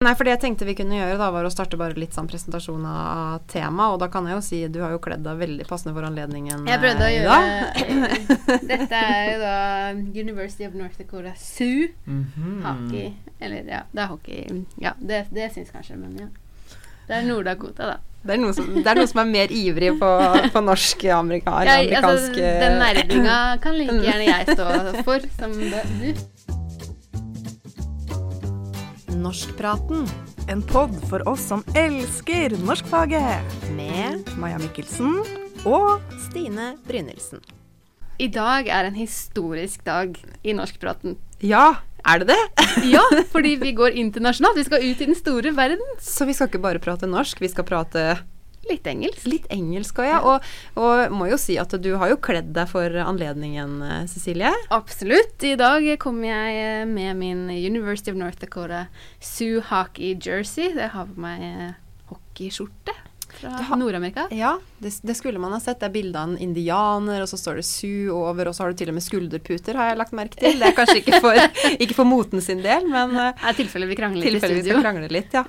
Nei, for det jeg tenkte vi kunne gjøre, da, var å starte bare litt sånn presentasjon av temaet. Og da kan jeg jo si du har jo kledd deg veldig passende for anledningen Jeg prøvde å eh, gjøre Dette er jo da University of North Dakota Zoo. Mm -hmm. hockey. Eller ja, det er hockey. Ja, det, det syns kanskje, men ja. Det er Nord-Dakota, da. Det er, noen som, det er noen som er mer ivrig på, på norsk amerikansk ja, altså, eh, den nerdinga kan like gjerne jeg stå for, som du. Norskpraten. En pod for oss som elsker norskfaget. Med Maja Mikkelsen og Stine Brynildsen. I dag er en historisk dag i norskpraten. Ja, er det det? Ja, fordi vi går internasjonalt. Vi skal ut i den store verden. Så vi skal ikke bare prate norsk, vi skal prate Litt engelsk. litt engelsk òg, ja. Og, og må jo si at du har jo kledd deg for anledningen, eh, Cecilie. Absolutt. I dag kommer jeg eh, med min University of North Dakota Sioux hockey jersey. Jeg har på meg eh, hockeyskjorte fra Nord-Amerika. Ja, det, det skulle man ha sett. Det er bilde av en indianer, og så står det su over, og så har du til og med skulderputer, har jeg lagt merke til. Det er kanskje ikke for, ikke for moten sin del, men eh, Det er tilfelle vi krangler litt i tilfelle vi krangler litt, ja.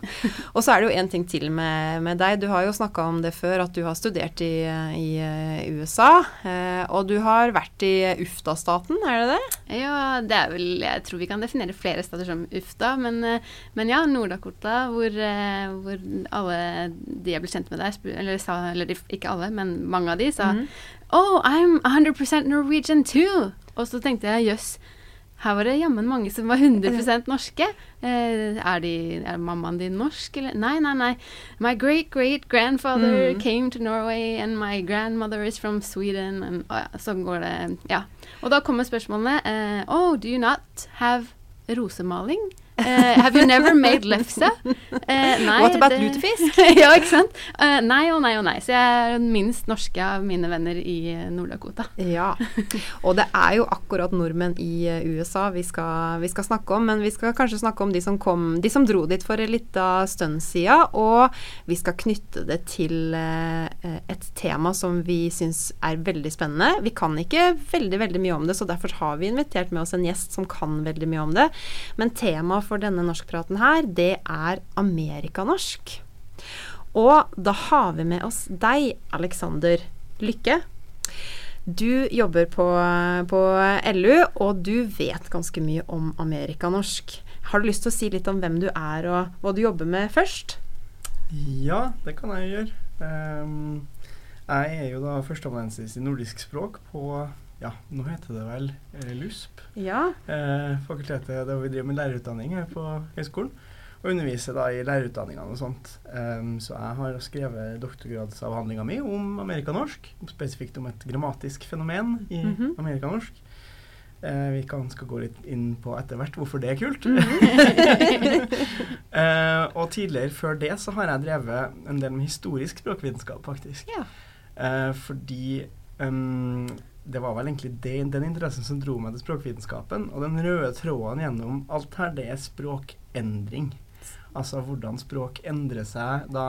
Og så er det jo en ting til med, med deg. Du har jo snakka om det før, at du har studert i, i eh, USA. Eh, og du har vært i UFTA-staten, er det det? Ja, det er vel Jeg tror vi kan definere flere stater som UFTA, men, men ja, Nord-Dakota, hvor, hvor alle de jeg ble kjent med der, eller, sa, eller de, ikke alle, men mange av de sa mm. Oh, I'm 100% Norwegian too! Og så tenkte jeg jøss, her var det jammen mange som var 100% norske. Eh, er, de, er mammaen din norsk, eller? Nei, nei, nei. My great great grandfather Mm. came to Norway, and my grandmother is from Sweden. And, og ja, sånn går det. Ja. Og da kommer spørsmålene. eh, oh, do you not have rosemaling? Eh, have you never made lefse? Eh, nei, What about det- lutefisk? ja, ikke sant? Eh, nei og nei og nei. Så jeg er den minst norske av mine venner i Nord-Dakota. Ja. Og det er jo akkurat nordmenn i USA vi skal, vi skal snakke om, men vi skal kanskje snakke om de som kom, de som dro dit for en lita stund sida. og vi skal knytte det til et tema som vi syns er veldig spennende. Vi kan ikke veldig, veldig mye om det, så derfor har vi invitert med oss en gjest som kan veldig mye om det. Men temaet for denne norskpraten her, det er amerikanorsk. Og da har vi med oss deg, Alexander Lykke. Du jobber på, på LU, og du vet ganske mye om amerikanorsk. Har du lyst til å si litt om hvem du er og hva du jobber med først? Ja, det kan jeg gjøre. Um, jeg er jo da førsteamanuensis i nordisk språk på ja, nå heter det vel eh, LUSP. Ja. Eh, fakultetet der vi driver med lærerutdanning her på høyskolen. Og underviser da i lærerutdanningene og sånt. Um, så jeg har skrevet doktorgradsavhandlinga mi om amerikanorsk. Spesifikt om et grammatisk fenomen i Mhm. amerikanorsk. Eh, vi kan skal gå litt inn på etter hvert hvorfor det er kult. Eh, og tidligere før det så har jeg drevet en del med historisk språkvitenskap, faktisk. Ja. Eh, fordi ehm, det var vel egentlig det, den interessen som dro meg til språkvitenskapen. Og den røde tråden gjennom alt her, det er språkendring. Altså hvordan språk endrer seg. Da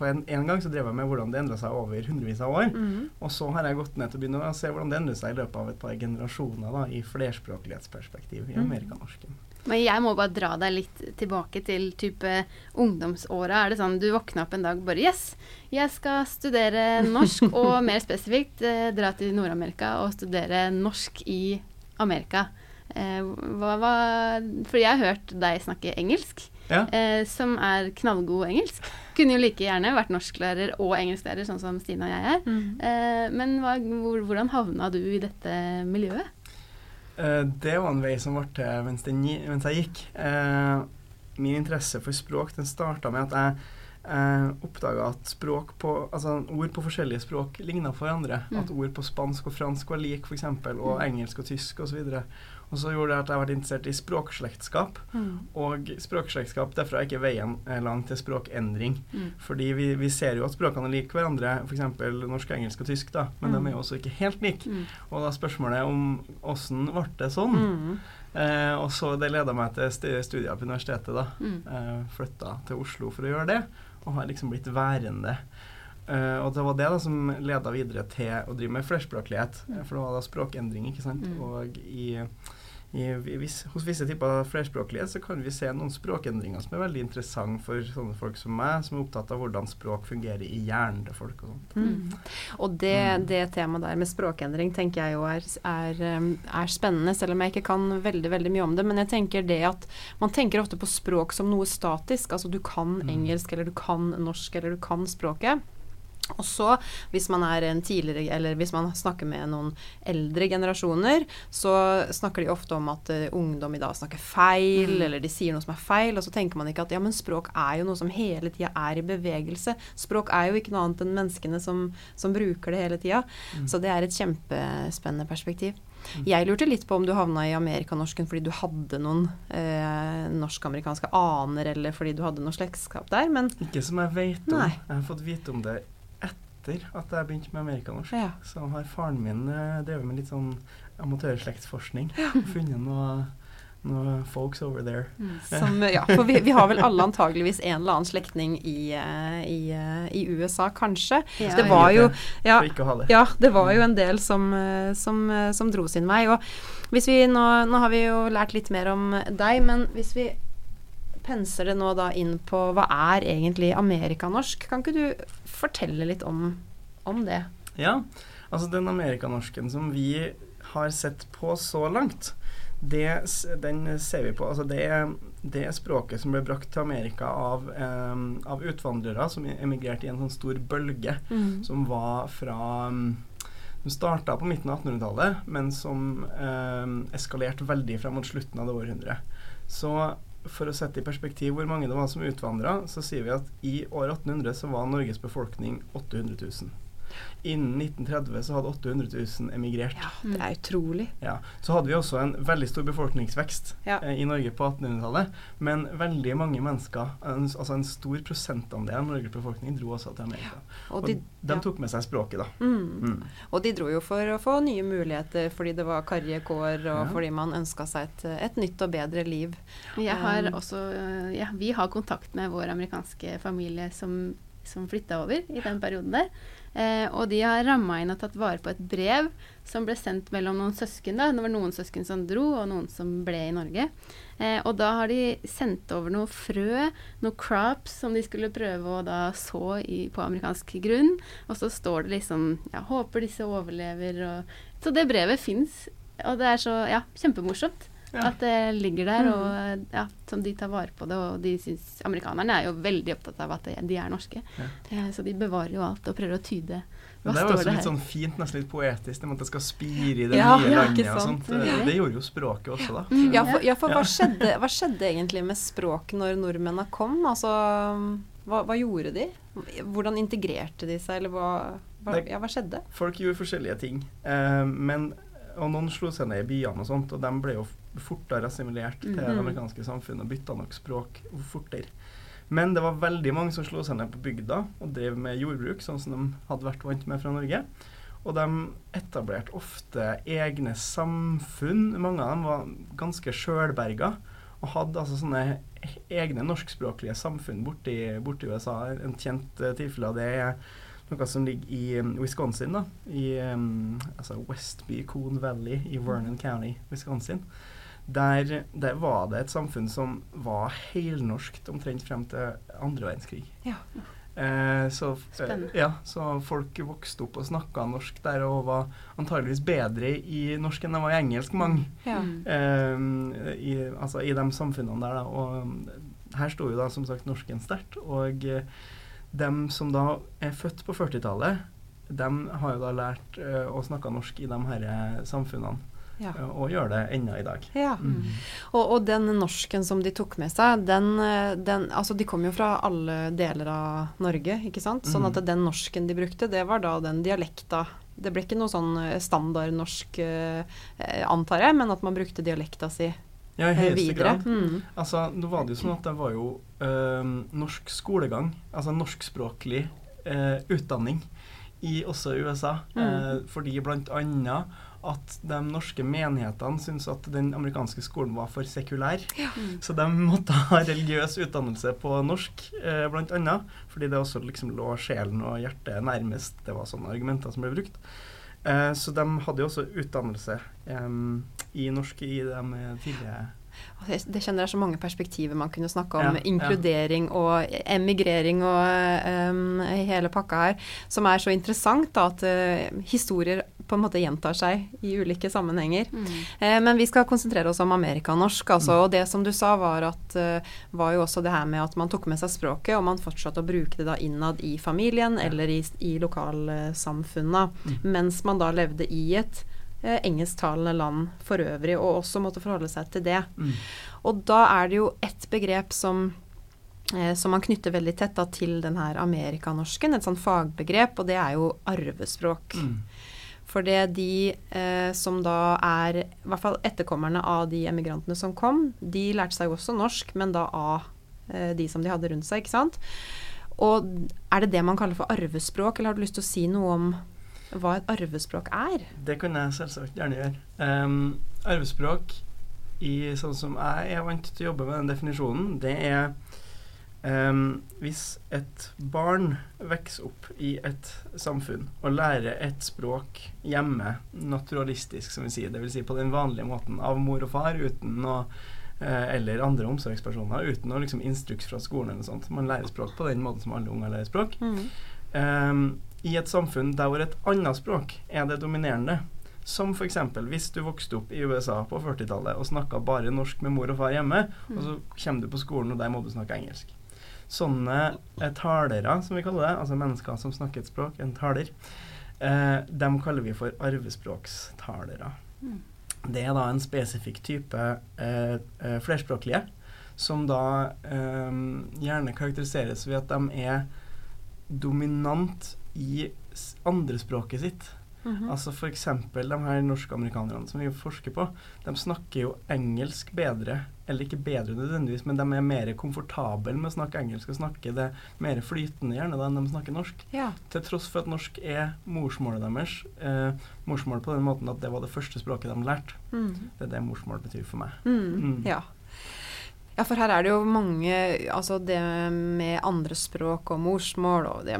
på en, en gang så drev jeg med hvordan det endra seg over hundrevis av år. Mhm. Og så har jeg gått ned til å begynne å se hvordan det endrer seg i løpet av et par generasjoner da, i flerspråklighetsperspektiv i Mm. Men jeg må bare dra deg litt tilbake til type ungdomsåra. Er det sånn du våkna opp en dag bare Yes, jeg skal studere norsk, og mer spesifikt eh, dra til Nord-Amerika og studere norsk i Amerika. Eh, hva, hva, fordi jeg har hørt deg snakke engelsk, Ja. eh, som er knallgod engelsk. Kunne jo like gjerne vært norsklærer og engelsklærer, sånn som Stina og jeg er. Mm. Eh, men hva, hvor, hvordan havna du i dette miljøet? Eh, det var en vei som ble til mens, den, mens jeg gikk. Eh, min interesse for språk den starta med at jeg eh, oppdaga at språk på, altså ord på forskjellige språk ligna på hverandre. Mm. At ord på spansk og fransk var like, f.eks., og Mm. engelsk og tysk osv. Og så gjorde det at jeg ble interessert i språkslektskap. Og språkslektskap, derfor er ikke veien eh, lang til språkendring. Mm. Fordi vi, vi ser jo at språkene er like hverandre, f.eks. norsk, engelsk og tysk, da, men Mm. de er jo også ikke helt like. Mm. Og da spørsmålet om åssen ble det sånn? Mhm. Eh, og så Det leda meg til st- studier på universitetet. da. Mm. Eh, Flytta til Oslo for å gjøre det, og har liksom blitt værende. Uh, og det var det da som leda videre til å drive med flerspråklighet, Mm. for det var da språkendring, ikke sant. Mm. Og i, i, vis, hos visse typer flerspråklige så kan vi se noen språkendringer som er veldig interessante for sånne folk som meg, som er opptatt av hvordan språk fungerer i hjernen til folk. Og sånt. Mm. Og det, det temaet der med språkendring tenker jeg jo er, er, um, er, spennende, selv om jeg ikke kan veldig veldig mye om det. Men jeg tenker det at man tenker ofte på språk som noe statisk. Altså du kan mm. engelsk, eller du kan norsk, eller du kan språket. Og så, hvis man er en tidligere, eller hvis man snakker med noen eldre generasjoner, så snakker de ofte om at uh, ungdom i dag snakker feil, mm. eller de sier noe som er feil, og så tenker man ikke at ja, men språk er jo noe som hele tida er i bevegelse. Språk er jo ikke noe annet enn menneskene som, som bruker det hele tida. Mm. Så det er et kjempespennende perspektiv. Mm. Jeg lurte litt på om du havna i amerikanorsken fordi du hadde noen eh, norsk-amerikanske aner, eller fordi du hadde noe slektskap der, men Ikke som jeg vet om. Nei. Jeg har fått vite om det etter at jeg begynte med amerikanorsk. Ja. Så har faren min uh, drevet med litt sånn amatørslektsforskning. Ja. Funnet noe noe folks over there. Mm. Som, ja, for vi, vi, har vel alle antageligvis en eller annen slektning i, uh, i, uh, i, USA, kanskje. Ja, det var jo ja, ja, det var jo en del som, som, som dro sin vei. Og hvis vi nå, nå har vi jo lært litt mer om deg, men hvis vi penser det nå da inn på hva er egentlig amerikanorsk. Kan ikke du fortelle litt om, om det? Ja, altså den amerikanorsken som vi har sett på så langt, det, den ser vi på Altså det, det språket som ble brakt til Amerika av, eh, av utvandrere som emigrerte i en sånn stor bølge mm. som var fra som starta på midten av 1800-tallet, men som eh, eskalerte veldig frem mot slutten av det århundret. Så for å sette i perspektiv hvor mange det var som utvandra, så sier vi at i år 1800 så var Norges befolkning 800 000. Innen 1930 så hadde 800 000 emigrert. Ja, Det er utrolig. Ja, Så hadde vi også en veldig stor befolkningsvekst ja. eh, i Norge på 1800-tallet. Men veldig mange mennesker, en, altså en stor prosentandel av Norges befolkning, dro også til Amerika. Og de, og de tok med seg språket, da. Mm. Mm. Og de dro jo for å få nye muligheter fordi det var karrige kår, og fordi man ønska seg et, et, nytt og bedre liv. Jeg har um, også, ja, vi har kontakt med vår amerikanske familie som, som flytta over i den perioden der. Eh, og de har ramma inn og tatt vare på et brev som ble sendt mellom noen søsken. da, Det var noen søsken som dro, og noen som ble i Norge. Eh, og da har de sendt over noe frø, noe crops, som de skulle prøve å da så i, på amerikansk grunn. Og så står det liksom ja, 'Håper disse overlever', og Så det brevet fins, og det er så ja, kjempemorsomt. Ja. At det ligger der, mm. og ja, som de tar vare på det. Og de synes, amerikanerne er jo veldig opptatt av at de er norske. Ja. Eh, så de bevarer jo alt og prøver å tyde. Hva det er jo også litt sånn fint, nesten litt poetisk, det med at det skal spire i det ja, nye landet og sånt. Det, det, gjorde jo språket også, da. Mm. Ja, for, for hva, skjedde, hva, skjedde, egentlig med språk når nordmennene kom? Altså, hva, hva, gjorde de? Hvordan integrerte de seg, eller hva, hva skjedde? Folk gjorde forskjellige ting. Eh, men og noen slo seg ned i byene og sånt, og de ble jo fortere assimilert til det mhm. amerikanske samfunnet og bytta nok språk fortere. Men det var veldig mange som slo seg ned på bygda og drev med jordbruk, sånn som de hadde vært vant med fra Norge. Og de etablerte ofte egne samfunn. Mange av dem var ganske sjølberga og hadde altså sånne egne norskspråklige samfunn borti, borti USA. En kjent uh, tilfelle av det er noe som ligger i um, Wisconsin, da. I um, altså Westby Coon Valley i Vernon County, Wisconsin. Der, der, var det et samfunn som var helnorskt omtrent frem til andre verdenskrig. Ja. Eh, så, eh, ja, så, folk vokste opp og snakka norsk der og var antageligvis bedre i norsk enn de var i engelsk, mange. Ja. Eh, i, altså i de samfunnene der, da. Og her sto jo da som sagt norsken sterkt. Og eh, dem som da er født på 40-tallet, de har jo da lært eh, å snakke norsk i de her eh, samfunnene ja. og gjør det ennå i dag. Ja. Mm. Og, og, den norsken som de tok med seg, den, den, Altså, de kom jo fra alle deler av Norge, ikke sant? Sånn at mm. den norsken de brukte, det var da den dialekta. Det ble ikke noe sånn standard standardnorsk, eh, antar jeg, men at man brukte dialekta si ja, i eh, høyeste grad. Mm. Altså, nå var det jo sånn at det var jo øh, norsk skolegang, altså norskspråklig øh, utdanning, i også USA. Mm. Fordi blant annet at de norske menighetene syntes at den amerikanske skolen var for sekulær. Ja. Mm. Så de måtte ha religiøs utdannelse på norsk, eh, bl.a. Fordi det også liksom lå sjelen og hjertet nærmest. Det var sånne argumenter som ble brukt. Eh, så de hadde jo også utdannelse eh, i norsk i de tidlige Det det kjenner jeg så mange perspektiver man kunne snakke om. Ja, ja. Inkludering og emigrering og um, hele pakka her. Som er så interessant da, at uh, historier på en måte gjentar seg i ulike sammenhenger. Mm. Eh, men vi skal konsentrere oss om amerikanorsk. Altså, Mm. Og det som du sa, var, at, eh, var jo også det her med at man tok med seg språket, og man fortsatte å bruke det da innad i familien Ja. eller i, i lokalsamfunna, Mm. mens man da levde i et eh, engelsktalende land for øvrig, og også måtte forholde seg til det. Mm. Og da er det jo ett begrep som eh, som man knytter veldig tett da, til den her amerikanorsken, et sånn fagbegrep, og det er jo arvespråk. Mm. For det de eh, som da er i hvert fall etterkommerne av de emigrantene som kom, de lærte seg jo også norsk, men da av eh, de som de hadde rundt seg, ikke sant. Og er det det man kaller for arvespråk, eller har du lyst til å si noe om hva et arvespråk er? Det kunne jeg selvsagt gjerne gjøre. Um, arvespråk, i, sånn som jeg er vant til å jobbe med den definisjonen, det er um, hvis et barn vokser opp i et samfunn og lærer et språk hjemme, naturalistisk, som vi sier, dvs. Si på den vanlige måten, av mor og far, uten å uh, eller andre omsorgspersoner, uten å liksom, instruks fra skolen eller sånt. Man lærer språk på den måten som alle unger lærer språk. Um, I et samfunn der hvor et annet språk er det dominerende, som f.eks. hvis du vokste opp i USA på 40-tallet og snakka bare norsk med mor og far hjemme, og så kommer du på skolen, og der må du snakke engelsk. Sånne eh, talere, som vi kaller det, altså mennesker som snakker et språk, en taler, eh, dem kaller vi for arvespråkstalere. Mm. Det er da en spesifikk type eh, eh, flerspråklige, som da eh, gjerne karakteriseres ved at de er dominant i andrespråket sitt. Mhm. Altså f.eks. de her norske amerikanerne som vi forsker på, de snakker jo engelsk bedre, eller ikke bedre nødvendigvis, men de er mer komfortable med å snakke engelsk og snakke det mer flytende gjerne da enn de snakker norsk. Ja. Til tross for at norsk er morsmålet deres. Eh, morsmålet på den måten at det var det første språket de lærte. Mm. Det er det morsmål betyr for meg. Mm. Mm. Ja. Ja, for her er det jo mange Altså det med andre språk og morsmål og det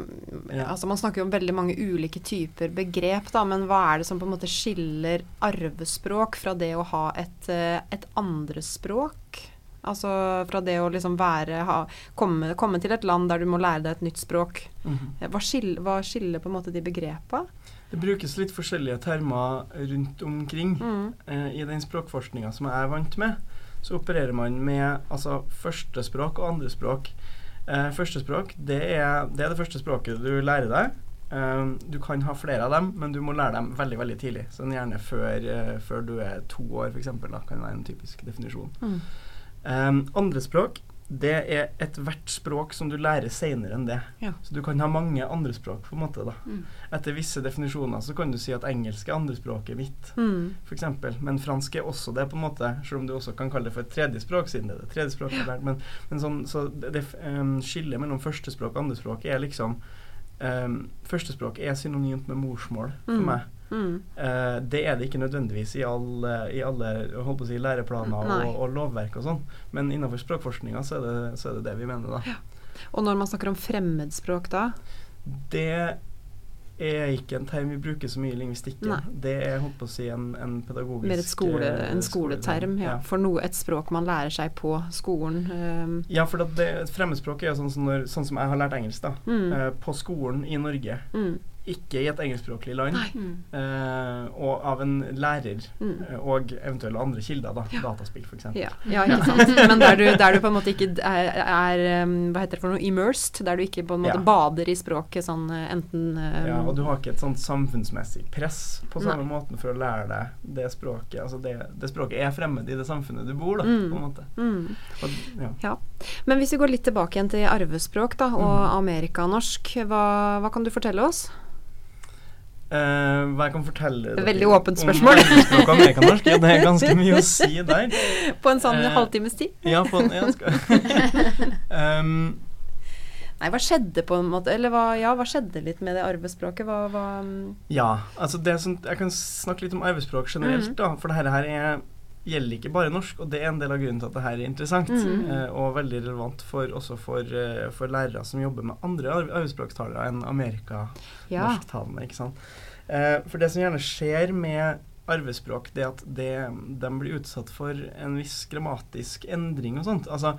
Ja. Altså man snakker jo om veldig mange ulike typer begrep, da, men hva er det som på en måte skiller arvespråk fra det å ha et, eh, et andrespråk? Altså fra det å liksom være ha, komme, komme til et land der du må lære deg et nytt språk. Mm -hmm. Hva skiller, hva skiller på en måte de begrepa? Det brukes litt forskjellige termer rundt omkring. Mm. Eh, I den språkforskninga som jeg er vant med, så opererer man med altså, førstespråk og andrespråk. Eh, førstespråk det er, det er det første språket du lærer deg. Eh, du kan ha flere av dem, men du må lære dem veldig veldig tidlig. Sånn gjerne før, eh, før du er to år, f.eks. kan være en typisk definisjon. Mm. Eh, andrespråk det er ethvert språk som du lærer seinere enn det. Ja. Så du kan ha mange andrespråk, på en måte. da. Mm. Etter visse definisjoner så kan du si at engelsk er andrespråket mitt, Mm. f.eks. Men fransk er også det, på en måte, selv om du også kan kalle det for et tredje språk, siden det er det tredje språket jeg har lært. Men, men sånn, så det, det um, skillet mellom førstespråk og andrespråk er liksom um, Førstespråk er synonymt med morsmål for Mm. meg. Mm. Eh, det er det ikke nødvendigvis i, all, i alle si, læreplaner og, og lovverk og sånn, men innenfor språkforskninga så, det- så er det det vi mener, da. Og når man snakker om fremmedspråk da? Det er ikke en term vi bruker så mye i lingvistikken. Nei. Det er holdt på å si en, en pedagogisk Mer et skole, eh, en skoleterm, ja. For noe, et språk man lærer seg på skolen. Um. Ja, for det, fremmedspråk er jo sånn som, når, sånn som jeg har lært engelsk, da. Mm. Uh, på skolen i Norge. Mm. Ikke i et engelskspråklig land. Mm. Eh, og av en lærer. Mm. eh, og eventuelle andre kilder, da. Dataspill, f.eks. Ja, ja, ikke sant. Men der du, der du på en måte ikke er, er um, Hva heter det for noe? Immersed. Der du ikke på en måte Ja. bader i språket sånn eh, enten um, Ja, og du har ikke et sånt samfunnsmessig press på samme Nei. måten for å lære deg det språket. Altså det, det språket er fremmed i det samfunnet du bor, da, Mm. på en måte. mm. Og, ja. Men hvis vi går litt tilbake igjen til arvespråk da, og Mm. amerikanorsk, hva, hva kan du fortelle oss? Eh, hva jeg kan fortelle dere Veldig åpent spørsmål. Om amerikanorsk? Ja, det er ganske mye å si der. På en sånn uh, halvtimes tid? Ja, på en, ja, skal. um, Nei, hva skjedde på en måte Eller hva, ja, hva skjedde litt med det arvespråket? Hva, hva ja, altså det som, jeg kan snakke litt om arvespråk generelt, Mhm. da. For det her er, gjelder ikke bare norsk, og det er en del av grunnen til at det her er interessant. Mm. eh, og veldig relevant for, også for, eh, for lærere som jobber med andre arbeidsspråktalere enn Amerika. Ja. Eh, for det som gjerne skjer med arvespråk, det at det, de blir utsatt for en viss grammatisk endring og sånt. Altså,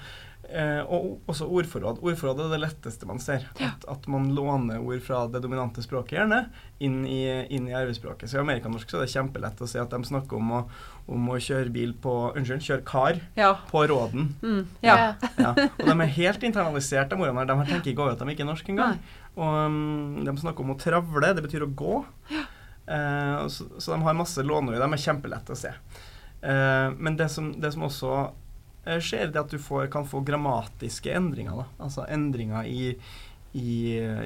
eh, og også ordforråd. Ordforråd er det letteste man ser. At, at man låner ord fra det dominante språket gjerne inn i, inn i arvespråket. Så i amerikanorsk så er det kjempelett å si at de snakker om å, om å kjøre bil på Unnskyld, kjøre kar Ja. på Råden. Mm, ja. Ja. Og de er helt internalisert, de ordene her. De tenker ikke over at de ikke er norske engang. Og um, de snakker om å travle, det betyr å gå. Og så, så de har masse låneord. De er kjempelette å se. Uh, men det som, det som også eh, skjer, det at du får, kan få grammatiske endringer. Da. Altså endringer i, i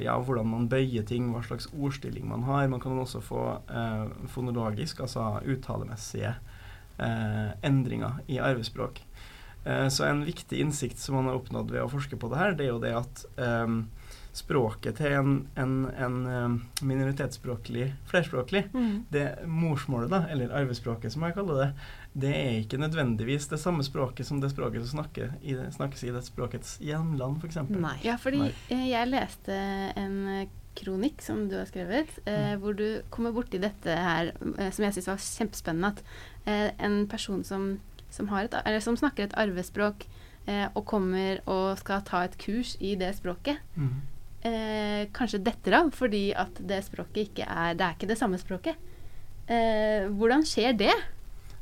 ja, hvordan man bøyer ting, hva slags ordstilling man har. Man kan også få eh, fonologisk, altså uttalemessige endringer i arvespråk. Eh, så en viktig innsikt som man har oppnådd ved å forske på det her, det er jo det at eh, språket til en, en, en eh, minoritetsspråklig, flerspråklig, Mm. det morsmålet, da, eller arvespråket som jeg kaller det, det er ikke nødvendigvis det samme språket som det språket som snakker i det, snakkes i det språkets hjemland, f.eks. Nei. Ja, fordi Nei. eh, jeg leste en eh, kronikk som du har skrevet, eh, hvor du kommer borti dette her, eh, som jeg syns var kjempespennende. At eh, en person som, som, har et, eller som snakker et arvespråk, eh, og kommer og skal ta et kurs i det språket, Mm. eh, kanskje detter av fordi at det språket ikke er Det er ikke det samme språket. Hvordan skjer det?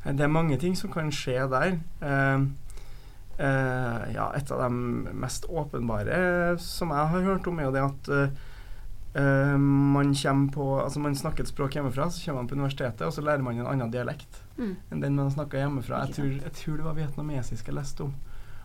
Det er mange ting som kan skje der. Eh, Uh, ja, et av de mest åpenbare som jeg har hørt om, er jo det at eh, eh, man på Altså man snakker et språk hjemmefra, så kommer man på universitetet, og så lærer man en annen dialekt Mm. enn den man snakka hjemmefra. Jeg tror, jeg tror det var vietnamesisk jeg leste om.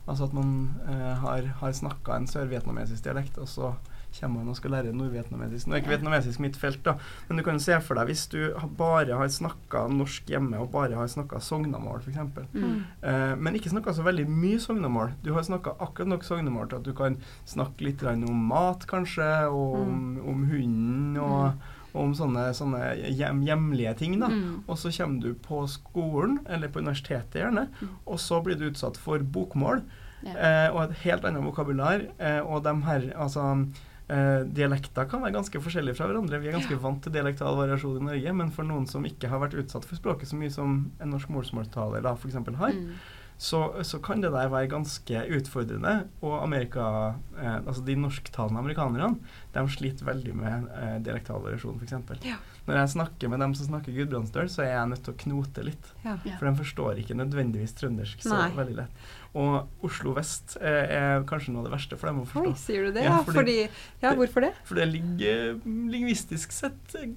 Altså at man uh, har, har snakka en sørvietnamesisk dialekt, og så kommer han og skal lære nordvietnamesisk. Nå er ikke vietnamesisk mitt felt, da, men du kan jo se for deg hvis du bare har snakka norsk hjemme, og bare har snakka sognamål, f.eks. Mm. Eh, men ikke snakka så veldig mye sognemål. Du har snakka akkurat nok sognemål til at du kan snakke litt om mat, kanskje, og om, om hunden, og, og om sånne, sånne hjem, hjemlige ting. da. Mm. Og så kommer du på skolen, eller på universitetet gjerne, Mm. og så blir du utsatt for bokmål Ja. eh, og et helt annet vokabular. Eh, og de her, altså eh, Dialekter kan være ganske forskjellige fra hverandre. Vi er ganske vant til dialektal variasjon i Norge, men for noen som ikke har vært utsatt for språket så mye som en norsk morsmålstaler da f.eks. har, Mm. så, så kan det der være ganske utfordrende. Og Amerika, eh, altså de norsktalende amerikanerne de sliter veldig med eh, dialektal variasjon, f.eks. Ja. Når jeg snakker med dem som snakker gudbrandsdøl, så er jeg nødt til å knote litt. Ja. Ja. For de forstår ikke nødvendigvis trøndersk så Nei. veldig lett. Og Oslo vest eh, er kanskje noe av det verste for dem å forstå. Oi, sier du det? Ja, fordi- fordi, ja hvorfor det? For det ligger eh, lingvistisk sett eh,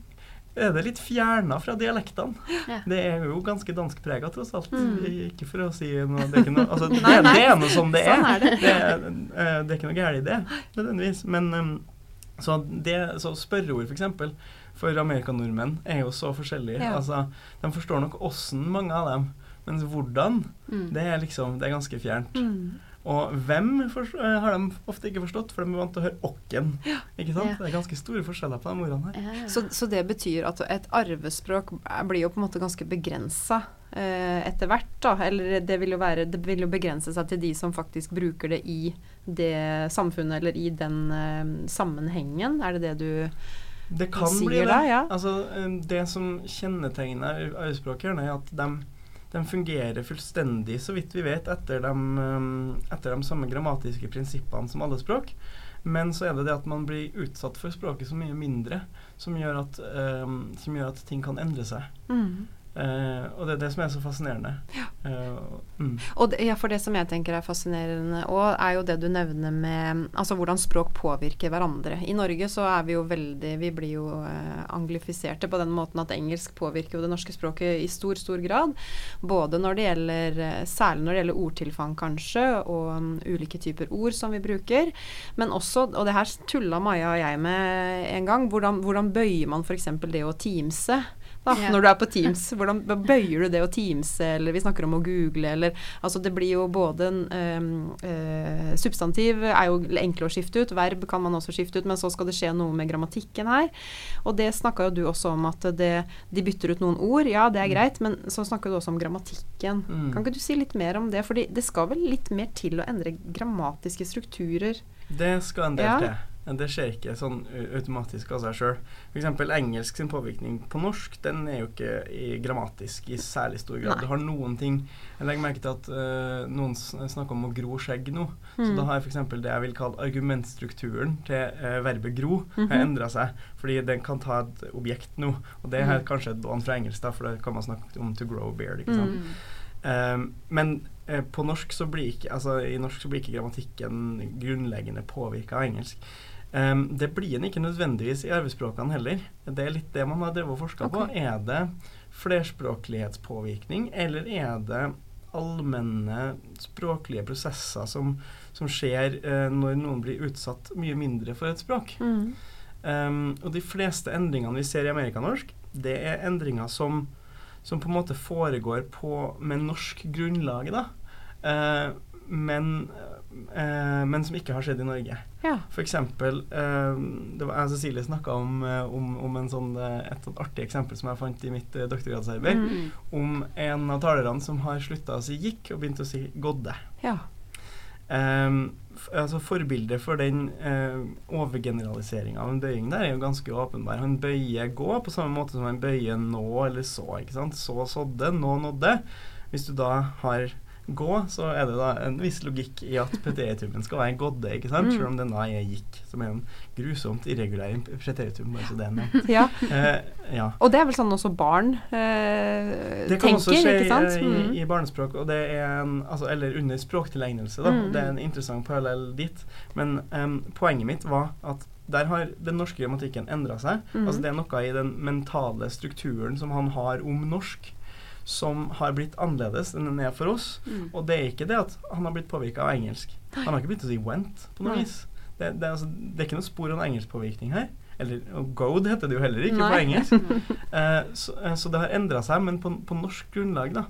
er det litt fjerna fra dialektene. Ja. Det er jo ganske danskprega, tross alt. Mm. Ikke for å si noe Det er, ikke noe, altså, det, Nei, nei. det er noe som det er. Sånn er det. Det, er, eh, det er ikke noe galt i det, nødvendigvis. Men um, så, det, så spørreord, f.eks., for, eksempel, for amerikanordmenn er jo så forskjellige. Ja. Altså, de forstår nok åssen, mange av dem. Mens hvordan, Mm. det er liksom Det er ganske fjernt. Mm. Og hvem eh, har de ofte ikke forstått, for de er vant til å høre åkken. Ikke sant? Ja. Det er ganske store forskjeller på de ordene her. Ja. Så, så det betyr at et arvespråk blir jo på en måte ganske begrensa eh, etter hvert, da. Eller det vil jo være Det vil jo begrense seg til de som faktisk bruker det i det samfunnet eller i den eh, sammenhengen. Er det det du Det kan sier bli det. da, ja. Altså, eh, det som kjennetegner arvespråkene, er at de, de fungerer fullstendig, så vidt vi vet, etter de, eh, etter de samme grammatiske prinsippene som alle språk. Men så er det det at man blir utsatt for språket så mye mindre, som gjør at, um, som gjør at ting kan endre seg. Eh, og det er det som er så fascinerende. Eh, mm. Og det, ja, for det som jeg tenker er fascinerende òg, er jo det du nevner med altså hvordan språk påvirker hverandre. I Norge så er vi jo veldig Vi blir jo uh, anglifiserte på den måten at engelsk påvirker jo det norske språket i stor, stor grad. Både når det gjelder Særlig når det gjelder ordtilfang, kanskje, og um, ulike typer ord som vi bruker. Men også, og det her tulla Maja og jeg med en gang, hvordan, hvordan bøyer man f.eks. det å teamse? Da, yeah. Når du er på Teams, hvordan bøyer du det å teamse, eller vi snakker om å google, eller Altså det blir jo både en eh, Substantiv er jo enkle å skifte ut, verb kan man også skifte ut, men så skal det skje noe med grammatikken her. Og det snakka jo du også om, at det, de bytter ut noen ord. Ja, det er greit, men så snakker du også om grammatikken. Mm. Kan ikke du si litt mer om det? Fordi det skal vel litt mer til å endre grammatiske strukturer? Det skal en del Ja. til. Det skjer ikke sånn automatisk av seg sjøl. F.eks. engelsk sin påvirkning på norsk den er jo ikke i grammatisk i særlig stor grad. Nei. Du har noen ting Jeg legger merke til at uh, noen snakker om å gro skjegg nå. Så Mm. da har jeg f.eks. det jeg vil kalle argumentstrukturen til uh, verbet gro har Mhm. endra seg. Fordi den kan ta et objekt nå. Og det er Mhm. kanskje et lån fra engelsk, da, for det kan man snakke om to grow beard. ikke sant? Mm. Um, men eh, på norsk så blir ikke altså i norsk så blir ikke grammatikken grunnleggende påvirka av engelsk. Det blir den ikke nødvendigvis i arbeidsspråkene heller. Det er litt det man har drevet og forska på. Er det flerspråklighetspåvirkning, eller er det allmenne språklige prosesser som, som skjer eh, når noen blir utsatt mye mindre for et språk? Mm. Um, og de fleste endringene vi ser i amerikanorsk, det er endringer som, som på en måte foregår på med norsk grunnlag, da. Uh, men, eh, men som ikke har skjedd i Norge. Ja. Eksempel eh, det var, jeg og Cecilie snakka om, om, om en sånn, eh, et sånt artig eksempel som jeg fant i mitt eh, doktorgradsarbeid. Mm. Om en av talerne som har slutta å si 'gikk' og begynte å si 'godde'. ja. Um, altså Forbildet for den eh, overgeneraliseringa av en bøying der er jo ganske åpenbar. Han bøyer 'gå' på samme måte som han bøyer 'nå' eller 'så'. ikke sant? Så sådde, nå nådde. Hvis du da har 'gå', så er det da en viss logikk i at preteritumen skal være 'gådde', ikke sant? Mm. selv om den da er 'gikk', som er en grusomt irregulær preteritum. bare så det er ja. Eh, ja. Og det er vel sånn også barn eh, Det kan tenker, også skje ikke sant? i, Mm. i barnespråk, og det er en, altså, eller under språktilegnelse. Da. Mm. Det er en interessant parallell dit. Men um, poenget mitt var at der har den norske grammatikken endra seg. Mm. Altså Det er noe i den mentale strukturen som han har om norsk, som har blitt annerledes enn den er for oss. Mm. Og det er ikke det at han har blitt påvirka av engelsk. Han har ikke begynt å si 'went' på noe Nei. vis. Det, det, altså, det er ikke noe spor av en engelskpåvirkning her. Eller 'goad' heter det jo heller ikke på engelsk. Eh, så, eh, så det har endra seg, men på, på norsk grunnlag, da.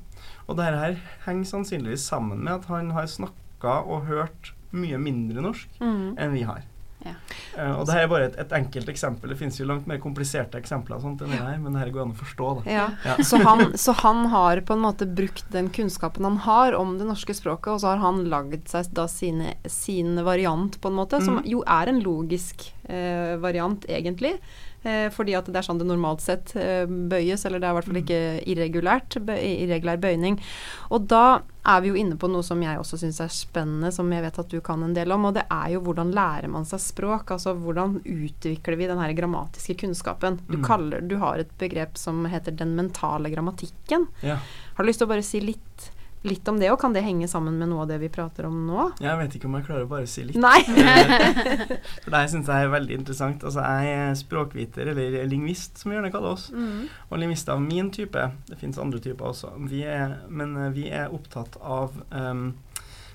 Og det her henger sannsynligvis sammen med at han har snakka og hørt mye mindre norsk Mm. enn vi har. Ja. Eh, og det her er bare et, et enkelt eksempel. Det finnes jo langt mer kompliserte eksempler sånt enn det her, men det her går an å forstå, da. Ja. Ja. Så, han, så han har på en måte brukt den kunnskapen han har om det norske språket, og så har han lagd seg da sine, sin variant, på en måte, som Mhm. jo er en logisk eh, variant, egentlig. Eh, fordi at det er sånn det normalt sett eh, bøyes, eller det er i hvert fall ikke irregulært, bø irregulær bøyning. Og da er vi jo inne på noe som jeg også syns er spennende, som jeg vet at du kan en del om, og det er jo hvordan lærer man seg språk? Altså hvordan utvikler vi den her grammatiske kunnskapen? Du, Mm. kaller, du har et begrep som heter den mentale grammatikken. Ja. Har du lyst til å bare si litt, litt om det, og kan det henge sammen med noe av det vi prater om nå? Jeg vet ikke om jeg klarer å bare si litt. Nei. For det syns jeg er veldig interessant. Altså, jeg er språkviter, eller lingvist, som vi gjerne kaller oss. Mm. Og lingvister av min type, det finnes andre typer også, vi er, men eh, vi er opptatt av um,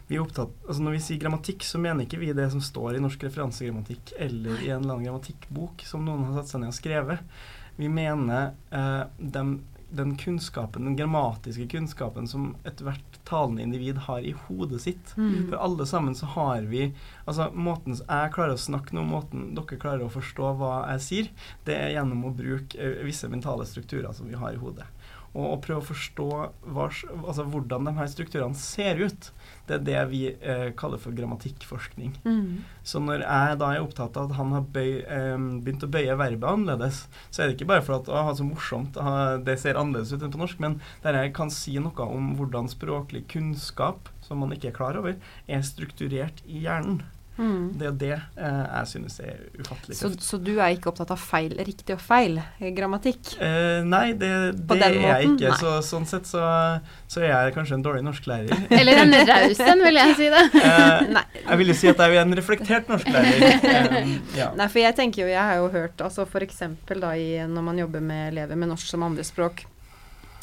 vi er opptatt, altså Når vi sier grammatikk, så mener ikke vi det som står i norsk referansegrammatikk eller i en eller annen grammatikkbok som noen har satt seg ned og skrevet. Vi mener eh, dem, den kunnskapen, den grammatiske kunnskapen som ethvert talende individ har i hodet sitt. Mm. For alle sammen så har vi Altså måten jeg klarer å snakke nå, måten dere klarer å forstå hva jeg sier, det er gjennom å bruke eh, visse mentale strukturer som vi har i hodet. Og og prøve å forstå hva, altså, hvordan de her strukturene ser ut, det er det vi eh, kaller for grammatikkforskning. Mm. Så når jeg da er opptatt av at han har bøy, eh, begynt å bøye verbet annerledes, så er det ikke bare for at å, så morsomt, å, det ser annerledes ut enn på norsk, men der jeg kan si noe om hvordan språklig kunnskap, som man ikke er klar over, er strukturert i hjernen. Mm. Det er det eh, jeg synes er ufattelig Så, så du er ikke opptatt av feil, riktig og feil eh, grammatikk? Eh, nei, det, det er jeg ikke. Så, sånn sett så, så er jeg kanskje en dårlig norsklærer. Eller en raus en, vil jeg si det. Eh, jeg vil jo si at jeg er en reflektert norsklærer. Eh, ja. Nei, for jeg tenker jo, jeg har jo hørt altså eksempel når man jobber med elever med norsk som andrespråk,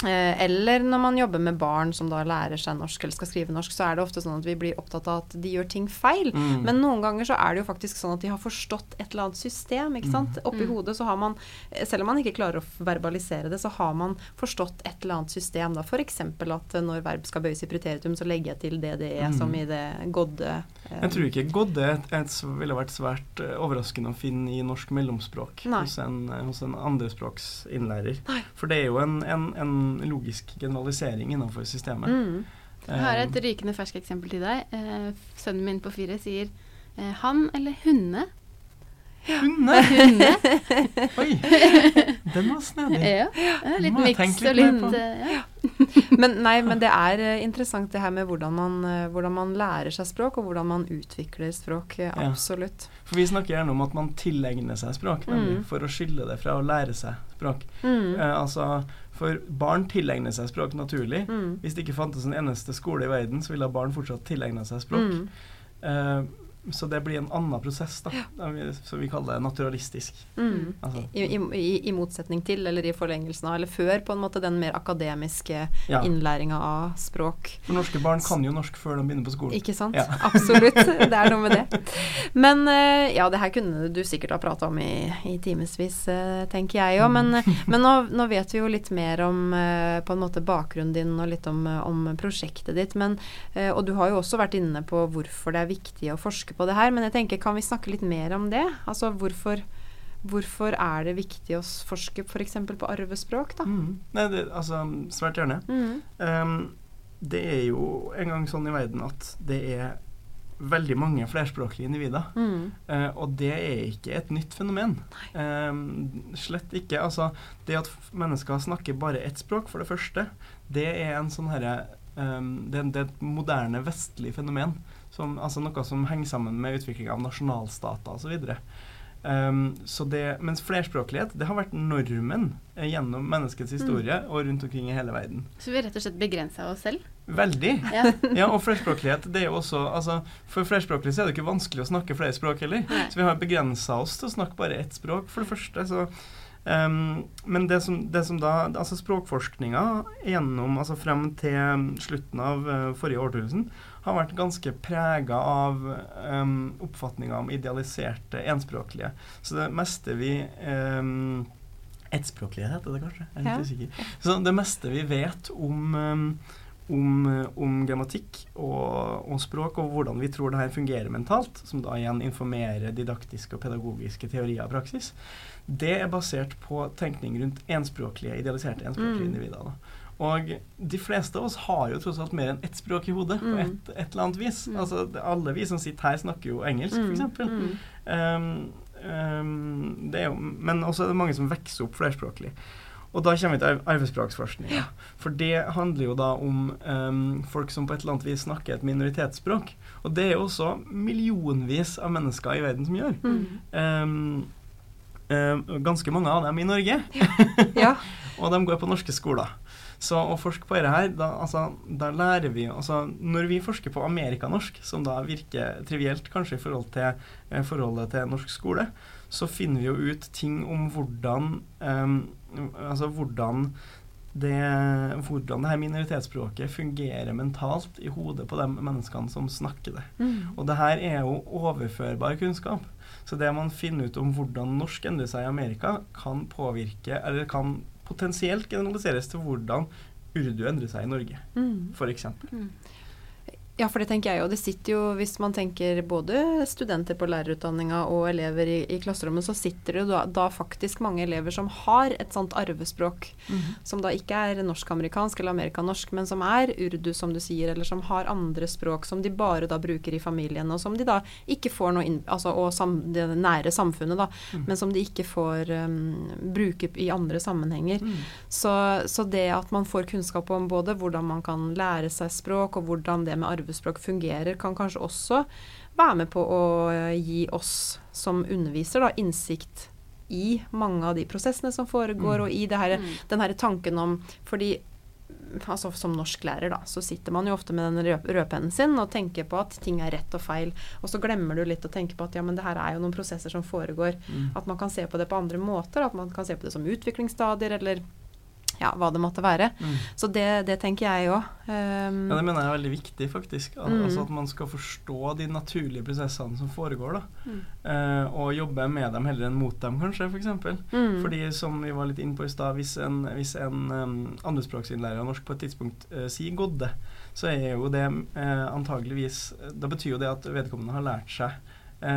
eller når man jobber med barn som da lærer seg norsk eller skal skrive norsk, så er det ofte sånn at vi blir opptatt av at de gjør ting feil. Mm. Men noen ganger så er det jo faktisk sånn at de har forstått et eller annet system. ikke sant? Oppi Mm. hodet så har man, eh, selv om man ikke klarer å verbalisere det, så har man forstått et eller annet system. da. F.eks. at eh, når verb skal bøyes i preteritum, så legger jeg til det det er, Mm. som i det godde. eh, Jeg tror ikke Godde ville vært svært eh, overraskende å finne i norsk mellomspråk Nei. hos en, eh, hos en andrespråksinnlærer. For det er jo en, en, en logisk generalisering innenfor systemet. Mm. Jeg har et Eh, rykende ferskt eksempel til deg. Eh, sønnen min på fire sier eh, han eller hunne. Hunde! Oi! Den var snedig. Ja. ja litt miks og litt litt eh, ja. Men, nei, men det er eh, interessant det her med hvordan man, eh, hvordan man lærer seg språk, og hvordan man utvikler språk. Absolutt. Ja. For vi snakker gjerne om at man tilegner seg språk, nemlig, Mm. for å skille det fra å lære seg språk. Mm. Eh, altså, for barn tilegner seg språk naturlig. Mm. Hvis det ikke fantes en eneste skole i verden, så ville barn fortsatt tilegne seg språk. Mm. Eh, så det blir en annen prosess, da, ja. som vi kaller det naturalistisk. Mm. Altså, I, i, I motsetning til, eller i forlengelsen av, eller før på en måte den mer akademiske ja. innlæringa av språk. For norske barn kan jo norsk før de begynner på skolen. Ikke sant? Ja. Absolutt. Det er noe med det. Men eh, ja, det her kunne du sikkert ha prata om i, i timevis, eh, tenker jeg òg. Men, men nå, nå vet vi jo litt mer om eh, på en måte bakgrunnen din og litt om, eh, om prosjektet ditt. Men, eh, og du har jo også vært inne på hvorfor det er viktig å forske på det her. Men jeg tenker, kan vi snakke litt mer om det? Altså hvorfor Hvorfor er det viktig å forske f.eks. på arvespråk, da? Mm. Nei, det, altså, svært gjerne. Mm. Um, det er jo en gang sånn i verden at det er veldig mange flerspråklige individer. Mm. Uh, og det er ikke et nytt fenomen. Ehm, slett ikke. Altså, det at mennesker snakker bare ett språk, for det første, det er en sånn herre um, det, det er et moderne vestlig fenomen. Som, altså noe som henger sammen med utvikling av nasjonalstater osv. Um, så det, mens flerspråklighet det har vært normen eh, gjennom menneskets historie og rundt omkring i hele verden. Så vi har rett og slett begrensa oss selv. Veldig. Ja. Ja, og flerspråklighet det er jo også altså, For flerspråklige så er det ikke vanskelig å snakke flere språk heller. Nei. Så vi har begrensa oss til å snakke bare ett språk, for det første. Så, Um, men det som, det som da Altså språkforskninga gjennom Altså frem til slutten av uh, forrige årtusen har vært ganske prega av um, oppfatninga om idealiserte enspråklige. Så det meste vi um, Ettspråklige heter det kanskje? Jeg er litt usikker. Så det meste vi vet om um, om, om grammatikk og, og språk, og hvordan vi tror det her fungerer mentalt, som da igjen informerer didaktiske og pedagogiske teorier og praksis, det er basert på tenkning rundt enspråklige, idealiserte enspråklige Mm. individer. Da. Og de fleste av oss har jo tross alt mer enn ett språk i hodet, på Mm. et, et eller annet vis. Mm. Altså, alle vi som sitter her, snakker jo engelsk, Mm, f.eks. mm. Um, um, det er jo, men også er det mange som vokser opp flerspråklig. Og da kommer vi til arv- Ja. For det handler jo da om um, folk som på et eller annet vis snakker et minoritetsspråk. Og det er jo også millionvis av mennesker i verden som gjør. Mm. Um, um, ganske mange av dem i Norge. Ja. Og de går på norske skoler. Så å forske på dette her, da, altså, da lærer vi altså, Når vi forsker på amerikanorsk, som da virker trivielt kanskje i forhold til eh, forholdet til norsk skole, så finner vi jo ut ting om hvordan eh, Altså hvordan det, hvordan det her minoritetsspråket fungerer mentalt i hodet på de menneskene som snakker det. Mm. Og det her er jo overførbar kunnskap. Så det man finner ut om hvordan norsk endrer seg i Amerika, kan påvirke, eller kan potensielt generaliseres til hvordan urdu endrer seg i Norge, Mm. f.eks. Ja, for det tenker jeg jo. Det sitter jo, hvis man tenker både studenter på lærerutdanninga og elever i, i klasserommet, så sitter det jo da, da faktisk mange elever som har et sånt arvespråk, som da ikke er norsk-amerikansk eller amerikanorsk, men som er urdu, som du sier, eller som har andre språk som de bare da bruker i familien, og som de da ikke får noe inn, altså, og sam, det nære samfunnet, da, Mm. men som de ikke får um, bruke i andre sammenhenger. Mm. Så, så det at man får kunnskap om både hvordan man kan lære seg språk, og hvordan det med arvespråk fungerer, kan kanskje også være med på å eh, gi oss som underviser da, innsikt i mange av de prosessene som foregår, Mm. og i det her, Mm. den her tanken om Fordi altså som norsklærer, da, så sitter man jo ofte med den rødpennen sin og tenker på at ting er rett og feil, og så glemmer du litt å tenke på at ja, men det her er jo noen prosesser som foregår. Mm. At man kan se på det på andre måter. At man kan se på det som utviklingsstadier, eller ja, hva det måtte være. Mm. Så det, det tenker jeg òg. Ja, det mener jeg er veldig viktig, faktisk. Al Mm. Altså At man skal forstå de naturlige prosessene som foregår, da. Mm. Uh, og jobbe med dem heller enn mot dem, kanskje, f.eks. For eksempel. mm. Fordi som vi var litt inne på i stad, hvis en, hvis en um, andrespråksinnlærer av norsk på et tidspunkt uh, sier 'godde', så er jo det uh, antageligvis Da betyr jo det at vedkommende har lært seg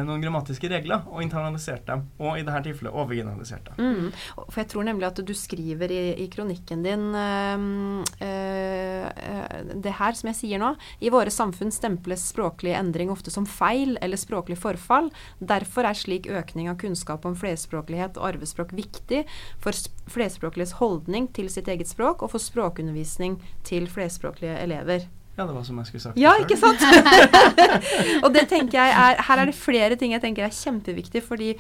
noen grammatiske regler og internalisert dem, og i dette tilfellet overgeneralisert dem. Mm. For jeg tror nemlig at du skriver i, i kronikken din øh, eh, eh, det her som jeg sier nå. I våre samfunn stemples språklig endring ofte som feil eller språklig forfall. Derfor er slik økning av kunnskap om flerspråklighet og arvespråk viktig for flerspråkliges holdning til sitt eget språk, og for språkundervisning til flerspråklige elever. Ja, det var som jeg skulle sagt. Ja, ikke sant? og det tenker jeg er Her er det flere ting jeg tenker er kjempeviktig, fordi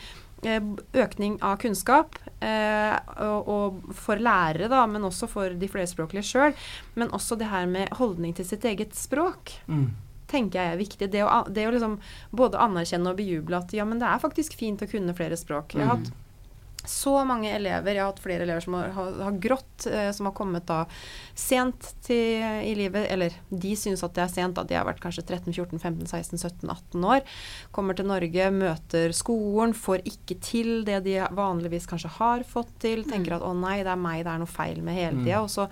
eh, økning av kunnskap, eh, og, og for lærere, da, men også for de flerspråklige sjøl, men også det her med holdning til sitt eget språk. Mm. tenker jeg er viktig. Det å, det å liksom både anerkjenne og bejuble at ja, men det er faktisk fint å kunne flere språk. Jeg har hatt så mange elever, jeg har hatt flere elever som har, har, har grått, eh, som har kommet da sent til, i livet, eller de syns at det er sent, da de har vært kanskje 13-14-15-16-17-18 år. Kommer til Norge, møter skolen, får ikke til det de vanligvis kanskje har fått til. Tenker at å nei, det er meg det er noe feil med hele tida. Og så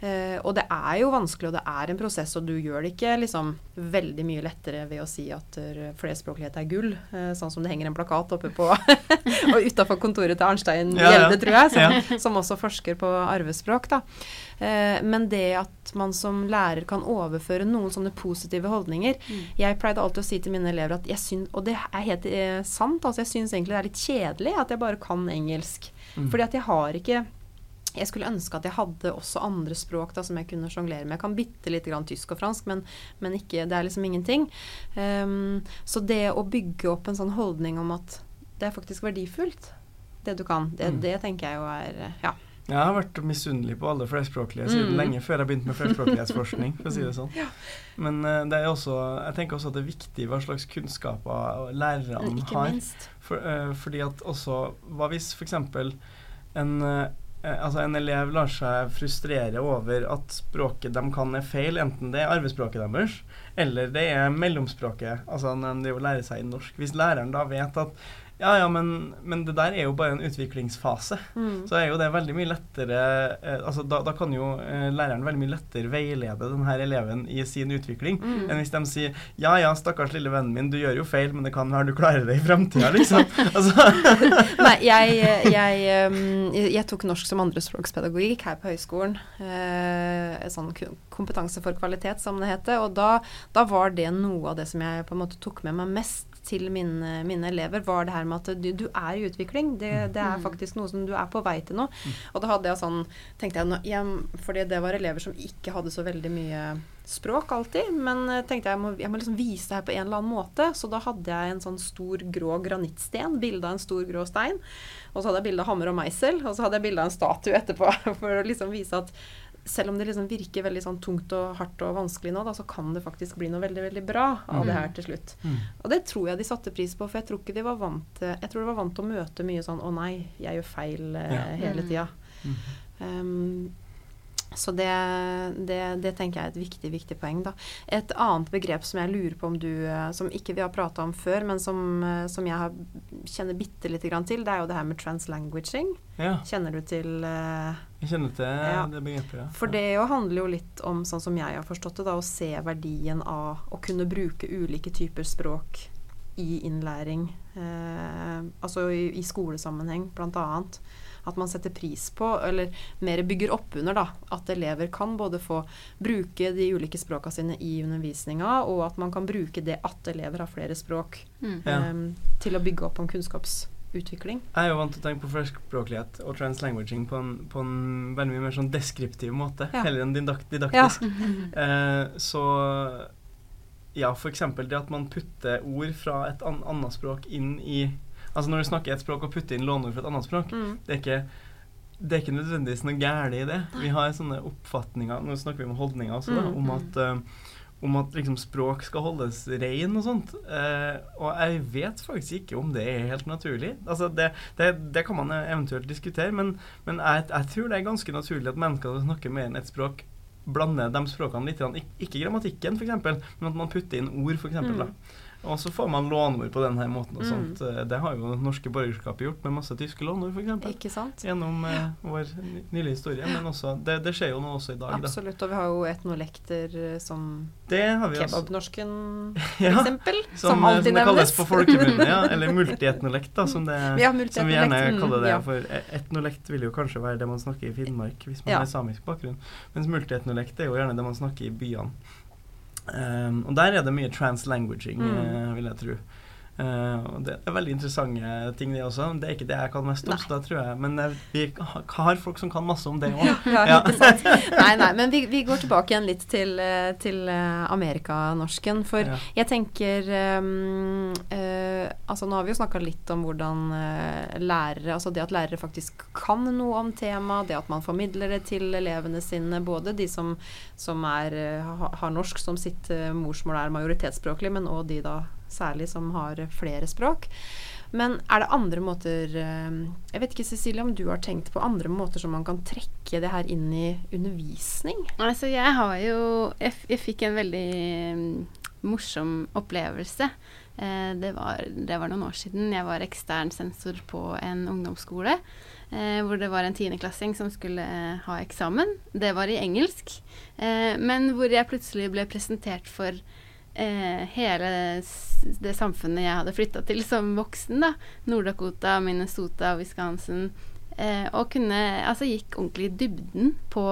Eh, og det er jo vanskelig, og det er en prosess, og du gjør det ikke liksom veldig mye lettere ved å si at uh, flerspråklighet er gull, eh, sånn som det henger en plakat oppe på og utafor kontoret til Arnstein Ja, ja. Tror jeg, som, Ja. som også forsker på arvespråk. Da. Eh, men det at man som lærer kan overføre noen sånne positive holdninger Jeg pleide alltid å si til mine elever at jeg syns, og det er helt eh, sant, altså jeg syns egentlig det er litt kjedelig at jeg bare kan engelsk. Mm. Fordi at jeg har ikke jeg skulle ønske at jeg hadde også andre språk da, som jeg kunne sjonglere med. Jeg kan bitte lite grann tysk og fransk, men, men ikke, det er liksom ingenting. Um, så det å bygge opp en sånn holdning om at det er faktisk verdifullt, det du kan, det, Mm. det tenker jeg jo er Ja. Jeg har vært misunnelig på alle flerspråklige siden Mm. lenge før jeg begynte med flerspråklighetsforskning. for å si det sånn. Men eh, det er også, jeg tenker også at det er viktig hva slags kunnskaper lærerne har. For, uh, fordi at også Hva hvis f.eks. en eh, Altså en elev lar seg frustrere over at språket de kan er feil, enten det er arvespråket deres, eller det er mellomspråket, altså når de lærer seg norsk. Hvis læreren da vet at ja, ja, men, men det der er jo bare en utviklingsfase. Mm. Så er jo det veldig mye lettere eh, altså da, da kan jo eh, læreren veldig mye lettere veilede denne eleven i sin utvikling Mm. enn hvis de sier ja ja, stakkars lille vennen min, du gjør jo feil, men det kan være du klarer det i fremtida, liksom. altså, Nei, jeg, jeg, jeg, jeg tok norsk som andrespråkspedagogikk her på høyskolen. Eh, sånn ku- kompetanse for kvalitet, som det heter. Og da, da var det noe av det som jeg på en måte tok med meg mest til mine, mine elever, var det her med at du, du er i utvikling. Det, det er Mm. faktisk noe som du er på vei til nå. Og da hadde jeg sånn tenkte jeg, jeg, Fordi det var elever som ikke hadde så veldig mye språk alltid, men eh, tenkte jeg må, jeg må liksom vise det her på en eller annen måte. Så da hadde jeg en sånn stor grå granittsten, bilde av en stor grå stein. Og så hadde jeg bilde av hammer og meisel, og så hadde jeg bilde av en statue etterpå. For å liksom vise at selv om det liksom virker veldig sånn tungt og hardt og vanskelig nå, da, så kan det faktisk bli noe veldig veldig bra av det her til slutt. Mm. Og det tror jeg de satte pris på, for jeg tror ikke de var vant til Jeg tror de var vant til å møte mye sånn 'Å nei, jeg gjør feil eh, Ja. hele Mm. tida'. Mm. Um, så det, det, det tenker jeg er et viktig, viktig poeng. Da. Et annet begrep som jeg lurer på om du eh, Som ikke vi har prata om før, men som, eh, som jeg har, kjenner bitte lite grann til, det er jo det her med translanguaging. ja, Kjenner du til uh, jeg kjenner til Ja. det begrepet, ja. For det jo handler jo litt om, sånn som jeg har forstått det, da, å se verdien av å kunne bruke ulike typer språk i innlæring. Uh, altså i, i skolesammenheng, blant annet. At man setter pris på, eller mer bygger opp under, da, at elever kan både få bruke de ulike språka sine i undervisninga, og at man kan bruke det at elever har flere språk, Mm. Ja. eh, til å bygge opp om kunnskapsutvikling. Jeg er jo vant til å tenke på flerspråklighet og translanguaging på en, på en veldig mye mer sånn deskriptiv måte, Ja. heller enn didak Ja. didaktisk. Eh, så ja, eksempel det at man putter ord fra et an annet språk inn i Altså når du snakker et språk og putter inn låneord fra et annet språk, Mm. det er ikke det er ikke nødvendigvis noe galt i det. Vi har sånne oppfatninger Nå snakker vi om holdninger også, da, Mm. om at, uh, om at liksom språk skal holdes rein og sånt. Uh, og jeg vet faktisk ikke om det er helt naturlig. Altså det, det, det kan man eventuelt diskutere, men, men jeg, jeg tror det er ganske naturlig at mennesker som snakker mer enn ett språk, blander de språkene litt. ikke grammatikken, f.eks., men at man putter inn ord, f.eks. Mm. Da. Og så får man låneord på denne måten og Mm. sånt. Mm. Det har jo norske borgerskapet gjort med masse tyske låneord, f.eks. Ikke sant? Gjennom eh, vår ny- nylige historie. Men også, det, det skjer jo nå også i dag, da. Absolutt. Og vi har jo etnolekter eh, som Det kebabnorsken, for Ja, som, Som, nevnes. som det kalles på folkemunne, ja. Eller multietnolekt, da, som, det, Ja, som vi gjerne kaller det. For e- etnolekt vil jo kanskje være det man snakker i Finnmark, hvis man Ja. har samisk bakgrunn. Mens multietnolekt er jo gjerne det man snakker i byene. Um, og der er det mye translanguaging, Mm. eh, vil jeg tro. Uh, og det er veldig interessante ting, det også. Det er ikke det jeg kan mest om, så da tror jeg Men uh, vi har folk som kan masse om det òg. Ja, Ja. Nei, nei, men vi, vi går tilbake igjen litt til, eh, til amerikanorsken. For Ja. jeg tenker um, eh, Altså nå har vi jo snakka litt om hvordan eh, lærere Altså det at lærere faktisk kan noe om temaet, det at man formidler det til elevene sine, både de som, som er, eh, har norsk som sitt eh, morsmål er majoritetsspråklig, men òg de da særlig som har flere språk. Men er det andre måter Jeg vet ikke, Cecilie, om du har tenkt på andre måter som man kan trekke det her inn i undervisning? Altså, jeg har jo Jeg, jeg fikk en veldig mm, morsom opplevelse. Eh, det, var, det var noen år siden. Jeg var ekstern sensor på en ungdomsskole. Eh, hvor det var en tiendeklassing som skulle eh, ha eksamen. Det var i engelsk. Eh, men hvor jeg plutselig ble presentert for eh, hele det samfunnet jeg hadde flytta til som voksen. da. Nord-Dakota, Minnesota, Wisconsin. Eh, og kunne Altså gikk ordentlig i dybden på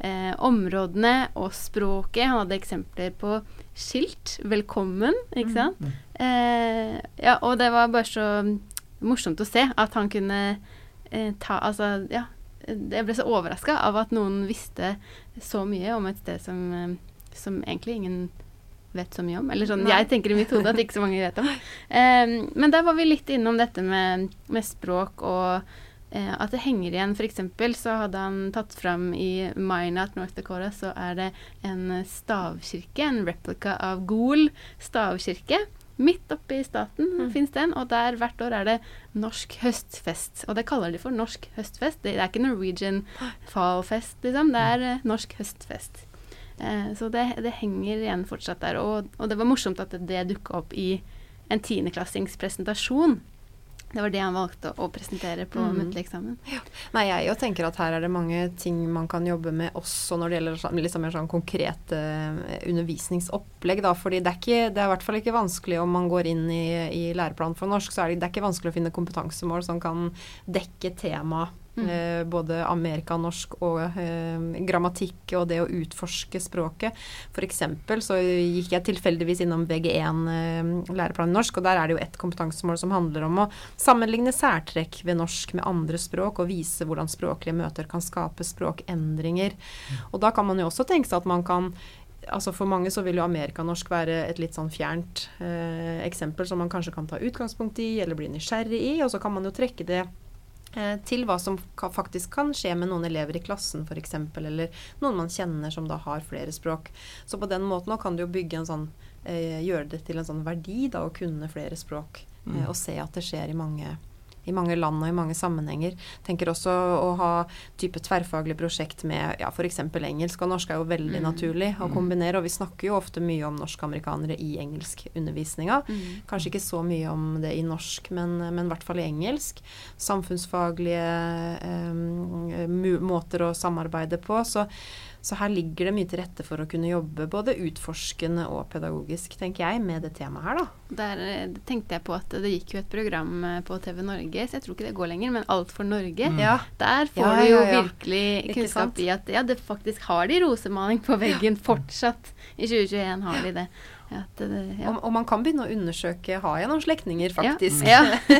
eh, områdene og språket. Han hadde eksempler på skilt. 'Velkommen', ikke sant? Eh, ja, og det var bare så morsomt å se at han kunne eh, ta Altså, ja. Jeg ble så overraska av at noen visste så mye om et sted som, eh, som egentlig ingen vet så mye om. Eller sånn Nei. jeg tenker i mitt hode at ikke så mange vet om. Eh, men der var vi litt innom dette med, med språk og eh, at det henger igjen. Eksempel så hadde han tatt fram i Minot, North Dakota, så er det en stavkirke, en replika av Gol stavkirke. Midt oppe i staten Mm. det den, og der hvert år er det norsk høstfest. Og det kaller de for norsk høstfest. Det, det er ikke Norwegian fallfest, liksom. Det er eh, norsk høstfest. Eh, så det, det henger igjen fortsatt der. Og, og det var morsomt at det, det dukka opp i en tiendeklassings presentasjon. Det var det han valgte å presentere på Mm. muntlig eksamen. Nei, jeg jo tenker at her er det mange ting man kan jobbe med også når det gjelder liksom mer sånn konkrete eh, undervisningsopplegg. Da. Fordi det er, ikke, det er i hvert fall ikke vanskelig om man går inn i, i læreplanen for norsk, så er det, det er ikke vanskelig å finne kompetansemål som kan dekke temaet. Mm. Eh, både amerikanorsk og eh, grammatikk og det å utforske språket. Eksempel så gikk jeg tilfeldigvis innom VG1 eh, læreplan i norsk, og der er det jo ett kompetansemål som handler om å sammenligne særtrekk ved norsk med andre språk, og vise hvordan språklige møter kan skape språkendringer. Og da kan man jo også tenke seg at man kan Altså For mange så vil jo amerikanorsk være et litt sånn fjernt eh, eksempel som man kanskje kan ta utgangspunkt i, eller bli nysgjerrig i, og så kan man jo trekke det til hva som faktisk kan skje med noen elever i klassen f.eks., eller noen man kjenner som da har flere språk. Så på den måten kan du jo bygge en sånn eh, Gjøre det til en sånn verdi da å kunne flere språk. Mm. Eh, og se at det skjer i mange, i mange land og i mange sammenhenger. Tenker også å ha type tverrfaglig prosjekt med ja, f.eks. engelsk. Og norsk er jo veldig Mm. naturlig å Mm. kombinere. Og vi snakker jo ofte mye om norskamerikanere i engelskundervisninga. Mm. Kanskje ikke så mye om det i norsk, men, men i hvert fall i engelsk. Samfunnsfaglige eh, måter å samarbeide på. Så, så her ligger det mye til rette for å kunne jobbe både utforskende og pedagogisk, tenker jeg, med det temaet her, da. Der eh, tenkte jeg på at det gikk jo et program eh, på TV Norge, så jeg tror ikke det går lenger, men Alt for Norge. Mm. Ja. Der får Ja, du jo ja, ja. virkelig kunnskap i at ja, det faktisk har de rosemaling på veggen fortsatt. I 2021 har de det. Det ja. Og, og man kan begynne å undersøke har jeg noen slektninger, faktisk, Ja.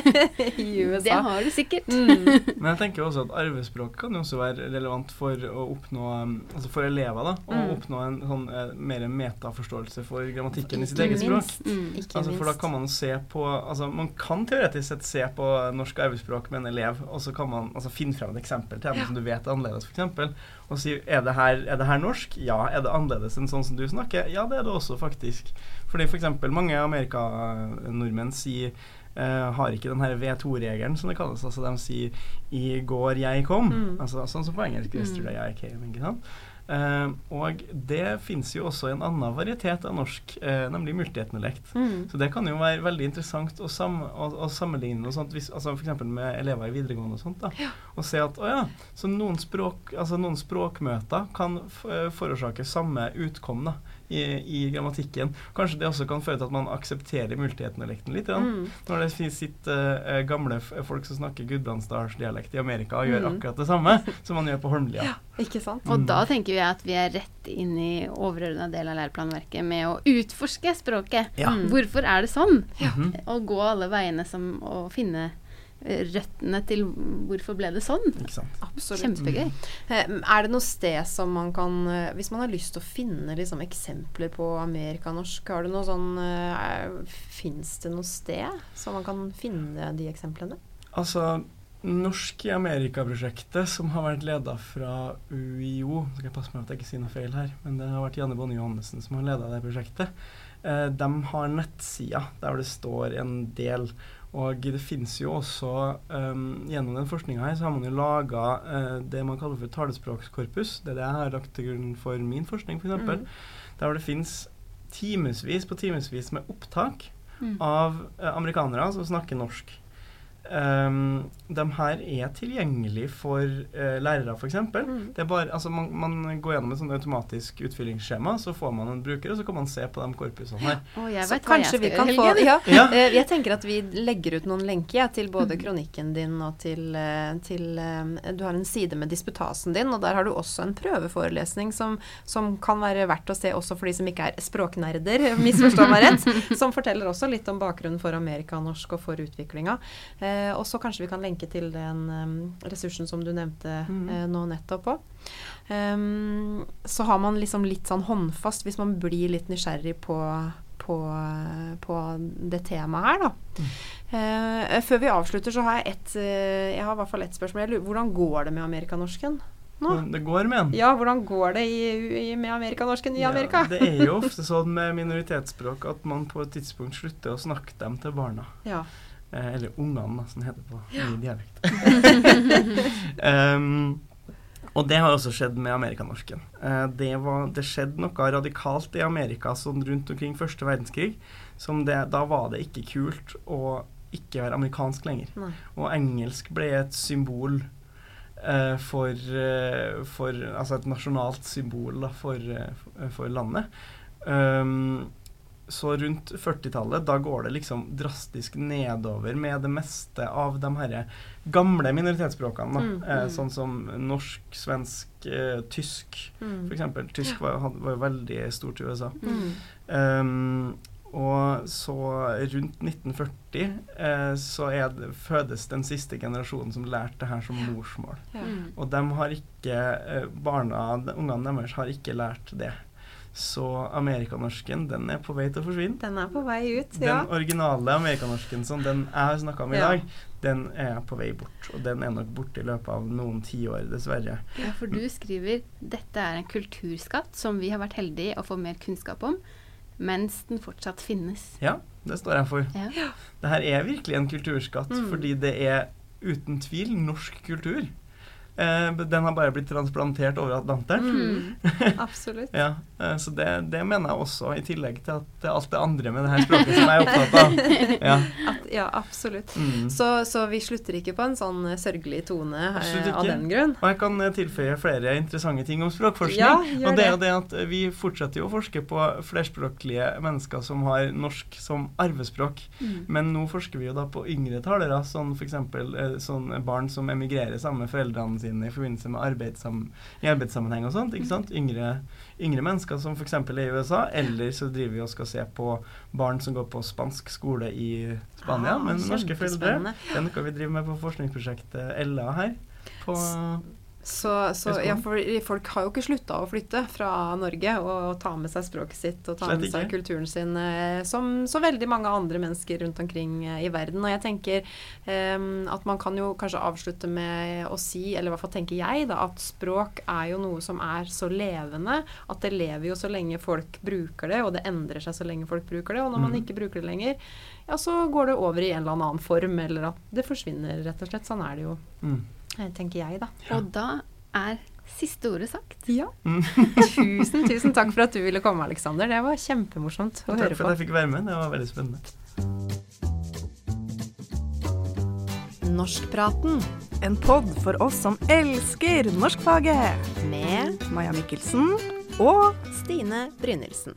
i USA. Det har du sikkert. Mm. Men jeg tenker også at arvespråk kan jo også være relevant for å oppnå um, Altså for elever, da. Å Mm. oppnå en sånn eh, mer metaforståelse for grammatikken i sitt eget språk. Mm. Ikke Altså, for da kan man se på Altså Man kan teoretisk sett se på norsk arvespråk med en elev, og så kan man altså, finne frem et eksempel til dem som du vet er annerledes, f.eks. Og sier er det, her, er det her norsk? Ja. Er det annerledes enn sånn som du snakker? Ja, det er det også, faktisk. Fordi f.eks. mange amerikanordmenn sier uh, har ikke den her V2-regelen, som det kalles. Altså de sier 'i går jeg kom'. Mm. Altså Sånn som på engelsk Mm. 'yesterday I came'. Ikke sant? Eh, og det finnes jo også en annen varietet av norsk, eh, nemlig multietnolekt. Mm. Så det kan jo være veldig interessant å, sam å, å sammenligne noe sånt, hvis, altså f.eks. med elever i videregående og sånt. da, Og se at å ja, så noen, språk, altså noen språkmøter kan forårsake samme utkom da, i, i grammatikken. Kanskje det også kan føre til at man aksepterer multietnolekten litt. Ja. Mm. Når det finnes sitter uh, gamle folk som snakker gudbrandsdalsdialekt i Amerika og gjør Mm. akkurat det samme som man gjør på Holmlia. Ikke sant? Og Mm. da tenker vi at vi er rett inn i overordna del av læreplanverket med å utforske språket. Ja. Mm. Hvorfor er det sånn? Og gå alle veiene som å finne røttene til hvorfor ble det sånn. Ikke sant. Absolutt. Kjempegøy. Mm. Er det noe sted som man kan eh, Hvis man har lyst til å finne liksom, eksempler på amerikanorsk, har du noe sånn Fins det noe sted som man kan finne de eksemplene? Altså, Norsk i Amerika-prosjektet, som har vært leda fra UiO Skal jeg passe meg at jeg ikke sier noe feil her, men det har vært Janne Bonnie Johannessen som har leda det prosjektet. Eh, de har nettsider der det står en del. Og det finnes jo også um, Gjennom den forskninga her så har man jo laga uh, det man kaller for talespråkskorpus. Det er det jeg har lagt til grunn for min forskning, f.eks. Mm. Der hvor det finnes timevis på timevis med opptak Mm. av uh, amerikanere som snakker norsk. Um, de her er tilgjengelige for uh, lærere, f.eks. Mm. Det er bare, altså man, man går gjennom et sånn automatisk utfyllingsskjema, så får man en bruker, og så kan man se på de korpusene her. Jeg Så kanskje vi kan få ja, Ja. Uh, Jeg tenker at vi legger ut noen lenker ja, til både kronikken din og til, uh, til uh, Du har en side med disputasen din, og der har du også en prøveforelesning som, som kan være verdt å se også for de som ikke er språknerder, misforstå meg rett. Som forteller også litt om bakgrunnen for amerikanorsk og for utviklinga. Eh, og så kanskje vi kan lenke til den um, ressursen som du nevnte mm. eh, nå nettopp òg. Um, så har man liksom litt sånn håndfast, hvis man blir litt nysgjerrig på, på, på det temaet her, da. Eh, før vi avslutter, så har jeg et eh, Jeg har i hvert fall ett spørsmål. Lurer, hvordan går det med amerikanorsken nå? Det går med en. Ja, hvordan går det i, i, med amerikanorsken i Amerika? Ja, det er jo ofte sånn med minoritetsspråk at man på et tidspunkt slutter å snakke dem til barna. Ja. Eh, eller ungene, som det heter på min dialekt. um, og det har også skjedd med amerikanorsken. Eh, det, var, det skjedde noe radikalt i Amerika sånn rundt omkring første verdenskrig. Som det, da var det ikke kult å ikke være amerikansk lenger. Nei. Og engelsk ble et symbol uh, for, uh, for Altså et nasjonalt symbol da, for, for, for landet. Um, så rundt 40-tallet, da går det liksom drastisk nedover med det meste av de her gamle minoritetsspråkene. Da. Mm, Eh, mm. sånn som norsk, svensk, eh, tysk Mm. f.eks. Tysk var, var jo veldig stort i USA. Mm. Um, og så rundt 1940 eh, så det, fødes den siste generasjonen som lærte det her som morsmål. Ja. Mm. Og de har ikke, eh, barna, de- ungene deres har ikke lært det. Så amerikanorsken, den er på vei til å forsvinne. Den er på vei ut, ja. Den originale amerikanorsken som den jeg har snakka om i Ja. dag, den er på vei bort. Og den er nok borte i løpet av noen tiår, dessverre. Ja, for du skriver dette er en kulturskatt som vi har vært heldige å få mer kunnskap om, mens den fortsatt finnes. Ja, det står jeg for. Ja. Det her er virkelig en kulturskatt, Mm. fordi det er uten tvil norsk kultur. Eh, den har bare blitt transplantert over Atlanteren. Mm. Absolutt. Ja, eh, så det, det mener jeg også, i tillegg til at er alt det andre med det her språket som jeg er opptatt av. Ja. At, ja, absolutt. Mm. Så, så vi slutter ikke på en sånn eh, sørgelig tone eh, av den grunn. Og jeg kan eh, tilføye flere interessante ting om språkforskning. Ja, og det er det. at eh, vi fortsetter jo å forske på flerspråklige mennesker som har norsk som arvespråk. Mm. Men nå forsker vi jo da på yngre talere, sånn f.eks. Eh, sånn barn som emigrerer sammen med foreldrene sine i forbindelse med arbeidssam i arbeidssammenheng og sånt. ikke sant? Yngre, yngre mennesker som f.eks. er i USA. Eller så driver vi og skal se på barn som går på spansk skole i Spania Ah, med norske foreldre. Det er noe vi driver med på forskningsprosjektet Ella her. På, Så, så ja, folk har jo ikke slutta å flytte fra Norge og ta med seg språket sitt og ta med seg kulturen sin, eh, som så veldig mange andre mennesker rundt omkring eh, i verden. Og jeg tenker um, at man kan jo kanskje avslutte med å si, eller i hvert fall tenker jeg, da, at språk er jo noe som er så levende at det lever jo så lenge folk bruker det, og det endrer seg så lenge folk bruker det. Og når man Mhm. ikke bruker det lenger, ja, så går det over i en eller annen form, eller at det forsvinner, rett og slett. Sånn er det jo, mm. Eh, tenker jeg, da. Ja. Og da er Siste ordet sagt. Ja. tusen, tusen takk for at du ville komme, Aleksander. Det var kjempemorsomt å Takk høre for at jeg fikk være med. Det var veldig spennende. Norskpraten. En pod for oss som elsker norskfaget. Med Maja Mikkelsen og Stine Brynildsen.